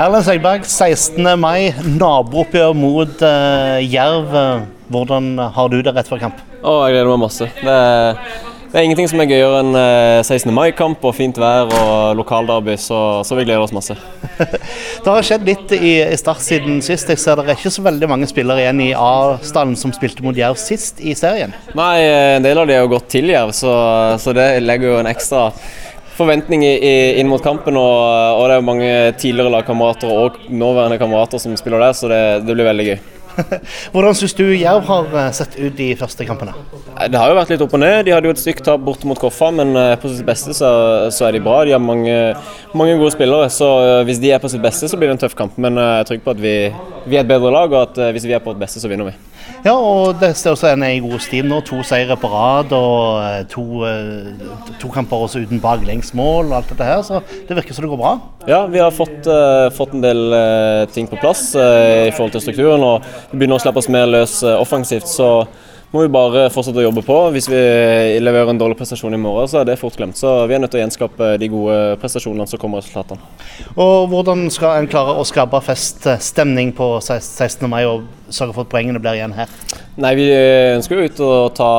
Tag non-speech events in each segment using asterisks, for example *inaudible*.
Erlend Segberg, 16. mai, nabooppgjør mot uh, Jerv. Hvordan har du det rett før kamp? Å, jeg gleder meg masse. Det er, det er ingenting som er gøyere enn 16. mai-kamp og fint vær og lokalderby, så, så vi gleder oss masse. *laughs* det har skjedd litt i, i Start siden sist. Jeg ser Det er ikke så veldig mange spillere igjen i A-stallen som spilte mot Jerv sist i serien? Nei, en del av de har gått til Jerv, så, så det legger jo en ekstra forventning inn mot kampen. Og, og det er jo mange tidligere lagkamerater og nåværende kamerater som spiller der, så det, det blir veldig gøy. *laughs* Hvordan syns du Jerv har eh, sett ut de første kampene? Det har jo vært litt opp og ned. De hadde jo et stygt tap borte mot Koffa, men eh, på sitt beste så, så, er de bra. De har mange, mange, gode spillere, så eh, hvis de er på sitt beste, så blir det en tøff kamp. Men jeg er trygg på at vi, vi er et bedre lag, og at hvis vi er på vårt beste, så vinner vi. Ja, og det står også en i god stim nå. To seire på rad og to, to kamper også uten baklengsmål og alt dette her. Så det virker som det går bra. Ja, vi har fått, uh, fått en del uh, ting på plass uh, i forhold til strukturen. og Vi begynner å slippe oss mer løs offensivt. så må vi bare fortsette å jobbe på. Hvis vi leverer en dårlig prestasjon i morgen, så er det fort glemt. Så vi er nødt til å gjenskape de gode prestasjonene som kommer resultatene. Og Hvordan skal en klare å skape feststemning på 16. mai og sørge for at poengene blir igjen her? Nei, Vi ønsker jo ut å ta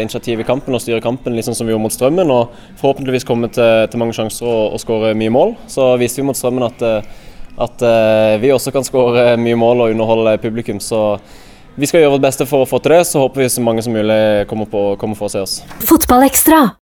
initiativ i kampen og styre kampen, litt sånn som vi gjorde mot Strømmen. Og forhåpentligvis komme til, til mange sjanser og, og skåre mye mål. Så viste vi mot Strømmen at, at vi også kan skåre mye mål og underholde publikum. så vi skal gjøre vårt beste for å få til det, så håper vi så mange som mulig kommer, på, kommer for å se oss.